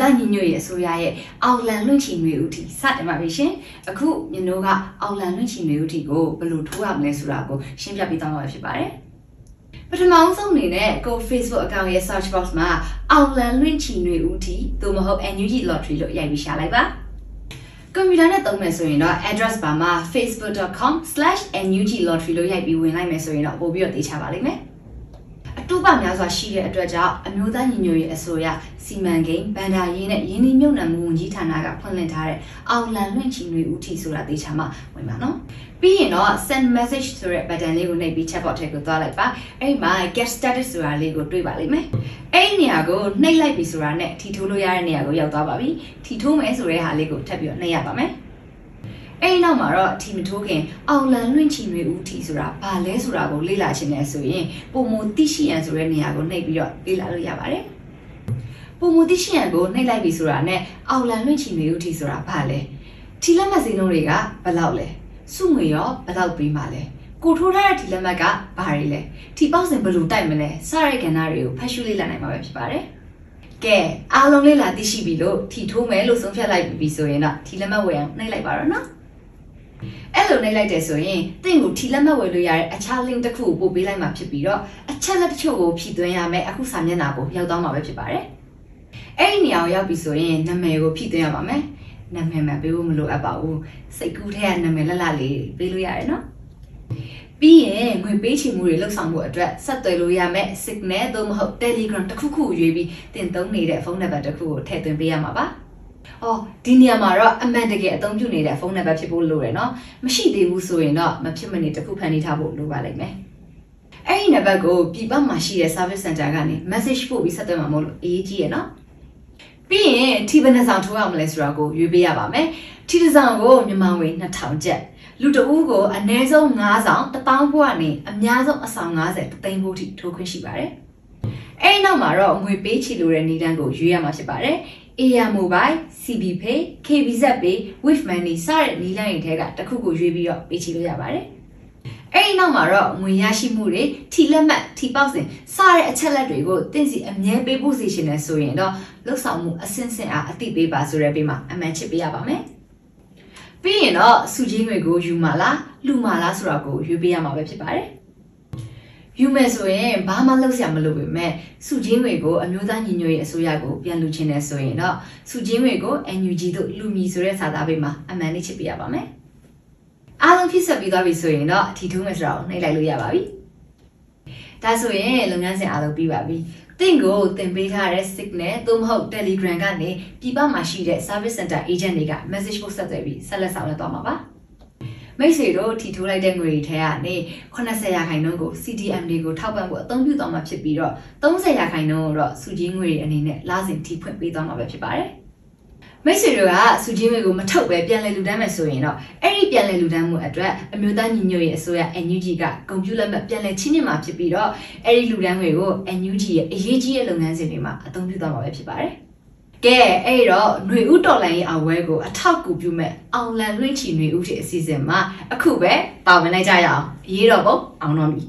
သားညီညွတ်ရေးအစိုးရရဲ့အောင်လန်လွင့်ချီမျိုးဦးတီစတင်ပါပြီရှင်အခုမြင်တို့ကအောင်လန်လွင့်ချီမျိုးဦးတီကိုဘယ်လိုထိုးရမလဲဆိုတာကိုရှင်းပြပေးသွားမှာဖြစ်ပါတယ်ပထမဆုံးအနေနဲ့ကို Facebook account ရဲ့ search box မှာအောင်လန်လွင့်ချီမျိုးဦးတီသို့မဟုတ် NUG lottery လို့ရိုက်ပြီးရှာလိုက်ပါကွန်ပျူတာနဲ့သုံးမယ်ဆိုရင်တော့ address bar မှာ facebook.com/nuglottery လို့ရိုက်ပြီးဝင်လိုက်မယ်ဆိုရင်တော့ပို့ပြီးတော့သိချပါလိမ့်မယ်အ တူပါများစွာရှိတဲ့အတွက်ကြောင့်အမျိုးသားညီညွတ်ရေးအစိုးရစီမံကိန်းဗန္ဒာရေးနဲ့ယင်းနှိမ့်မြုပ်နှံမှုဝန်ကြီးဌာနကဖွင့်လှစ်ထားတဲ့အောင်လန်လွင့်ချီတွေဦးထီဆိုတာသိချာမှဝင်ပါနော်ပြီးရင်တော့ send message ဆိုတဲ့ button လေးကိုနှိပ်ပြီး chatbot ထဲကိုသွားလိုက်ပါအဲ့ဒီမှာ get started ဆိုတာလေးကိုတွေ့ပါလိမ့်မယ်အဲ့ဒီနေရာကိုနှိပ်လိုက်ပြီဆိုတာနဲ့ထီထိုးလို့ရတဲ့နေရာကိုရောက်သွားပါပြီထီထိုးမယ်ဆိုတဲ့ဟာလေးကိုထပ်ပြီးတော့နှိပ်ရပါမယ် အဲ့ဒီနောက်မှာတော့ထီမထိုးခင်အောင်လန်လွင့်ချီတွေဦးထီဆိုတာဘာလဲဆိုတာကိုလေ့လာခြင်းနဲ့ဆိုရင်ပုံမသိရှိရန်ဆိုတဲ့နေရာကိုနှိပ်ပြီးတော့လေ့လာလို့ရပါတယ်ပုံမသိရှိရန်ကိုနှိပ်လိုက်ပြီဆိုတာနဲ့အောင်လန်လွင့်ချီတွေဦးထီဆိုတာဘာလဲထီလက်မှတ်စင်းလုံးတွေကဘယ်လောက်လဲစုငွေရောဘယ်လောက်ပေးမှလဲကိုထိုးထားတဲ့ထီလက်မှတ်ကဘာတွေလဲထီပေါက်စင်ဘယ်လိုတိုက်မလဲစတဲ့ကဏ္ဍတွေကိုဖတ်ရှုလေ့လာနိုင်မှာပဲဖြစ်ပါတယ်ကဲအားလုံးလေးလာသိရှိပြီလို့ထီထိုးမယ်လို့ဆုံးဖြတ်လိုက်ပြီဆိုရင်တော့ထီလက်မှတ်ဝယ်အောင်နှိပ်လိုက်ပါတော့နော် အဲ့လိုနှိပ်လိုက်တယ်ဆိုရင်တင့်ကိုထီလက်မှတ်ဝယ်လို့ရတဲ့အခြား link တစ်ခုကိုပို့ပေးလိုက်မှာဖြစ်ပြီးတော့အချက်လက်တချို့ကိုဖြည့်သွင်းရမယ်အခုစာမျက်နှာကိုရောက်သွားမှာပဲဖြစ်ပါတယ်အဲ့ဒီနေရာကိုရောက်ပြီဆိုရင်နာမည်ကိုဖြည့်သွင်းရပါမယ်နာမည်မှပေးဖို့မလိုအပ်ပါဘူးစိတ်ကူးထဲကနာမည်လက်လက်လေးပေးလို့ရတယ်နော်ပြီးရင်ငွေပေးချေမှုတွေလှုပ်ဆောင်မှုအတွက်ဆက်သွယ်လို့ရမယ် Signal သို့မဟုတ် Telegram တစ်ခုခုရွေးပြီးတင်သုံးနေတဲ့ဖုန်းနံပါတ်တစ်ခုကိုထည့်သွင်းပေးရမှာပါ။ အော်ဒီနေရာမှာတော့အမှန်တကယ်အသုံးပြုနေတဲ့ဖုန်းနံပါတ်ဖြစ်ဖို့လိုရယ်နော်။မရှိသေးဘူးဆိုရင်တော့မဖြစ်မနေတစ်ခုဖန်တီးထားဖို့လိုပါလိမ့်မယ်။အဲ့ဒီနံပါတ်ကိုပြည်ပမှာရှိတဲ့ service center ကနေ message ပို့ပြီးဆက်သွယ်မှာမို့လို့အရေးကြီးရယ်နော်။ပြီးရင်ထီဘယ်နှဆောင်ထိုးရမလဲဆိုတာကိုရွေးပေးရပါမယ်။ထီတစ်ဆောင်ကိုမြန်မာငွေ2000ကျပ်လူတဦးကိုအနည်းဆုံး9ဆောင်1000ဘို့ကနေအများဆုံးအဆောင်90တသိန်းဘို့ထိထိုးခွင့်ရှိပါတယ်။အဲဒီနောက်မှာတော့ငွေပေးချေလိုတဲ့နည်းလမ်းကိုရွေးရမှာဖြစ်ပါတယ်။ Air Mobile, CB Pay, KBZ Pay, Wave Money စတဲ့နည်းလမ်းတွေထဲကတစ်ခုကိုရွေးပြီးတော့ပေးချေလို့ရပါတယ်။အဲဒီနောက်မှာတော့ငွေရရှိမှုတွေထီလက်မှတ်ထီပေါက်စဉ်စတဲ့အချက်လက်တွေကိုတင့်စီအမြဲပေးဖို့စီရှင်နေဆိုရင်တော့လှုပ်ဆောင်မှုအဆင့်ဆင့်အားအတိပေးပါဆိုတဲ့ပေးမှာအမှန်ချစ်ပေးရပါမယ်။ပြီးရင်တော့စုချင်းတွေကိုယူမှာလားလူမှာလားဆိုတာကိုရွေးပေးရမှာပဲဖြစ်ပါတယ်။ ယူမယ်ဆိုရင်ဘာမှလုပ်စရာမလိုပေမဲ့စုချင်းတွေကိုအမျိုးသားညီညွတ်ရေးအစိုးရကိုပြန်လူချင်းနေဆိုရင်တော့စုချင်းတွေကို NUG တို့လူမီဆိုတဲ့စာသားပေးမှာအမှန်လေးချစ်ပေးရပါမယ်။အားလုံးဖြစ်ဆက်ပြီးသွားပြီဆိုရင်တော့အထီထိုးမယ်ဆိုတာကိုနှိပ်လိုက်လို့ရပါပြီ။ဒါဆိုရင်လုပ်ငန်းစဉ်အားလုံးပြီးပါပြီ။တင့်ကိုတင်ပေးထားတဲ့ signal သို့မဟုတ် Telegram ကနေပြည်ပမှာရှိတဲ့ service center agent တွေက message ပို့ဆက်သွယ်ပြီးဆက်လက်ဆောင်ရွက်သွားမှာပါ။ မိတ်ဆွေတို့ထီထိုးလိုက်တဲ့ငွေတွေထဲကနေ80ရာခိုင်နှုန်းကို CDM တွေကိုထောက်ပံ့ဖို့အသုံးပြုသွားမှာဖြစ်ပြီးတော့30ရာခိုင်နှုန်းကိုတော့စုချင်းငွေတွေအနေနဲ့လာစဉ်ထီဖွင့်ပေးသွားမှာပဲဖြစ်ပါတယ်။မိတ်ဆွေတို့ကစုချင်းငွေကိုမထုတ်ပဲပြန်လည်လူတန်းမယ်ဆိုရင်တော့အဲ့ဒီပြန်လည်လူတန်းမှုအတွက်အမျိုးသားညီညွတ်ရေးအစိုးရ NUG ကကွန်ပျူတာလက်မှတ်ပြန်လည်ချင်းမြင့်မှာဖြစ်ပြီးတော့အဲ့ဒီလူတန်းငွေကို NUG ရဲ့အရေးကြီးတဲ့လုပ်ငန်းစဉ်တွေမှာအသုံးပြုသွားမှာပဲဖြစ်ပါတယ်။ ကဲအဲ့တော့ຫນွေဥတော်လိုင်းရဲ့အဝဲကိုအထောက်ကူပြုမဲ့အောင်လန်လွင့်ချီຫນွေဥတီအစီအစဉ်မှာအခုပဲပါဝင်လိုက်ကြရအောင်အရေးတော်ပုံအောင်တော်မီ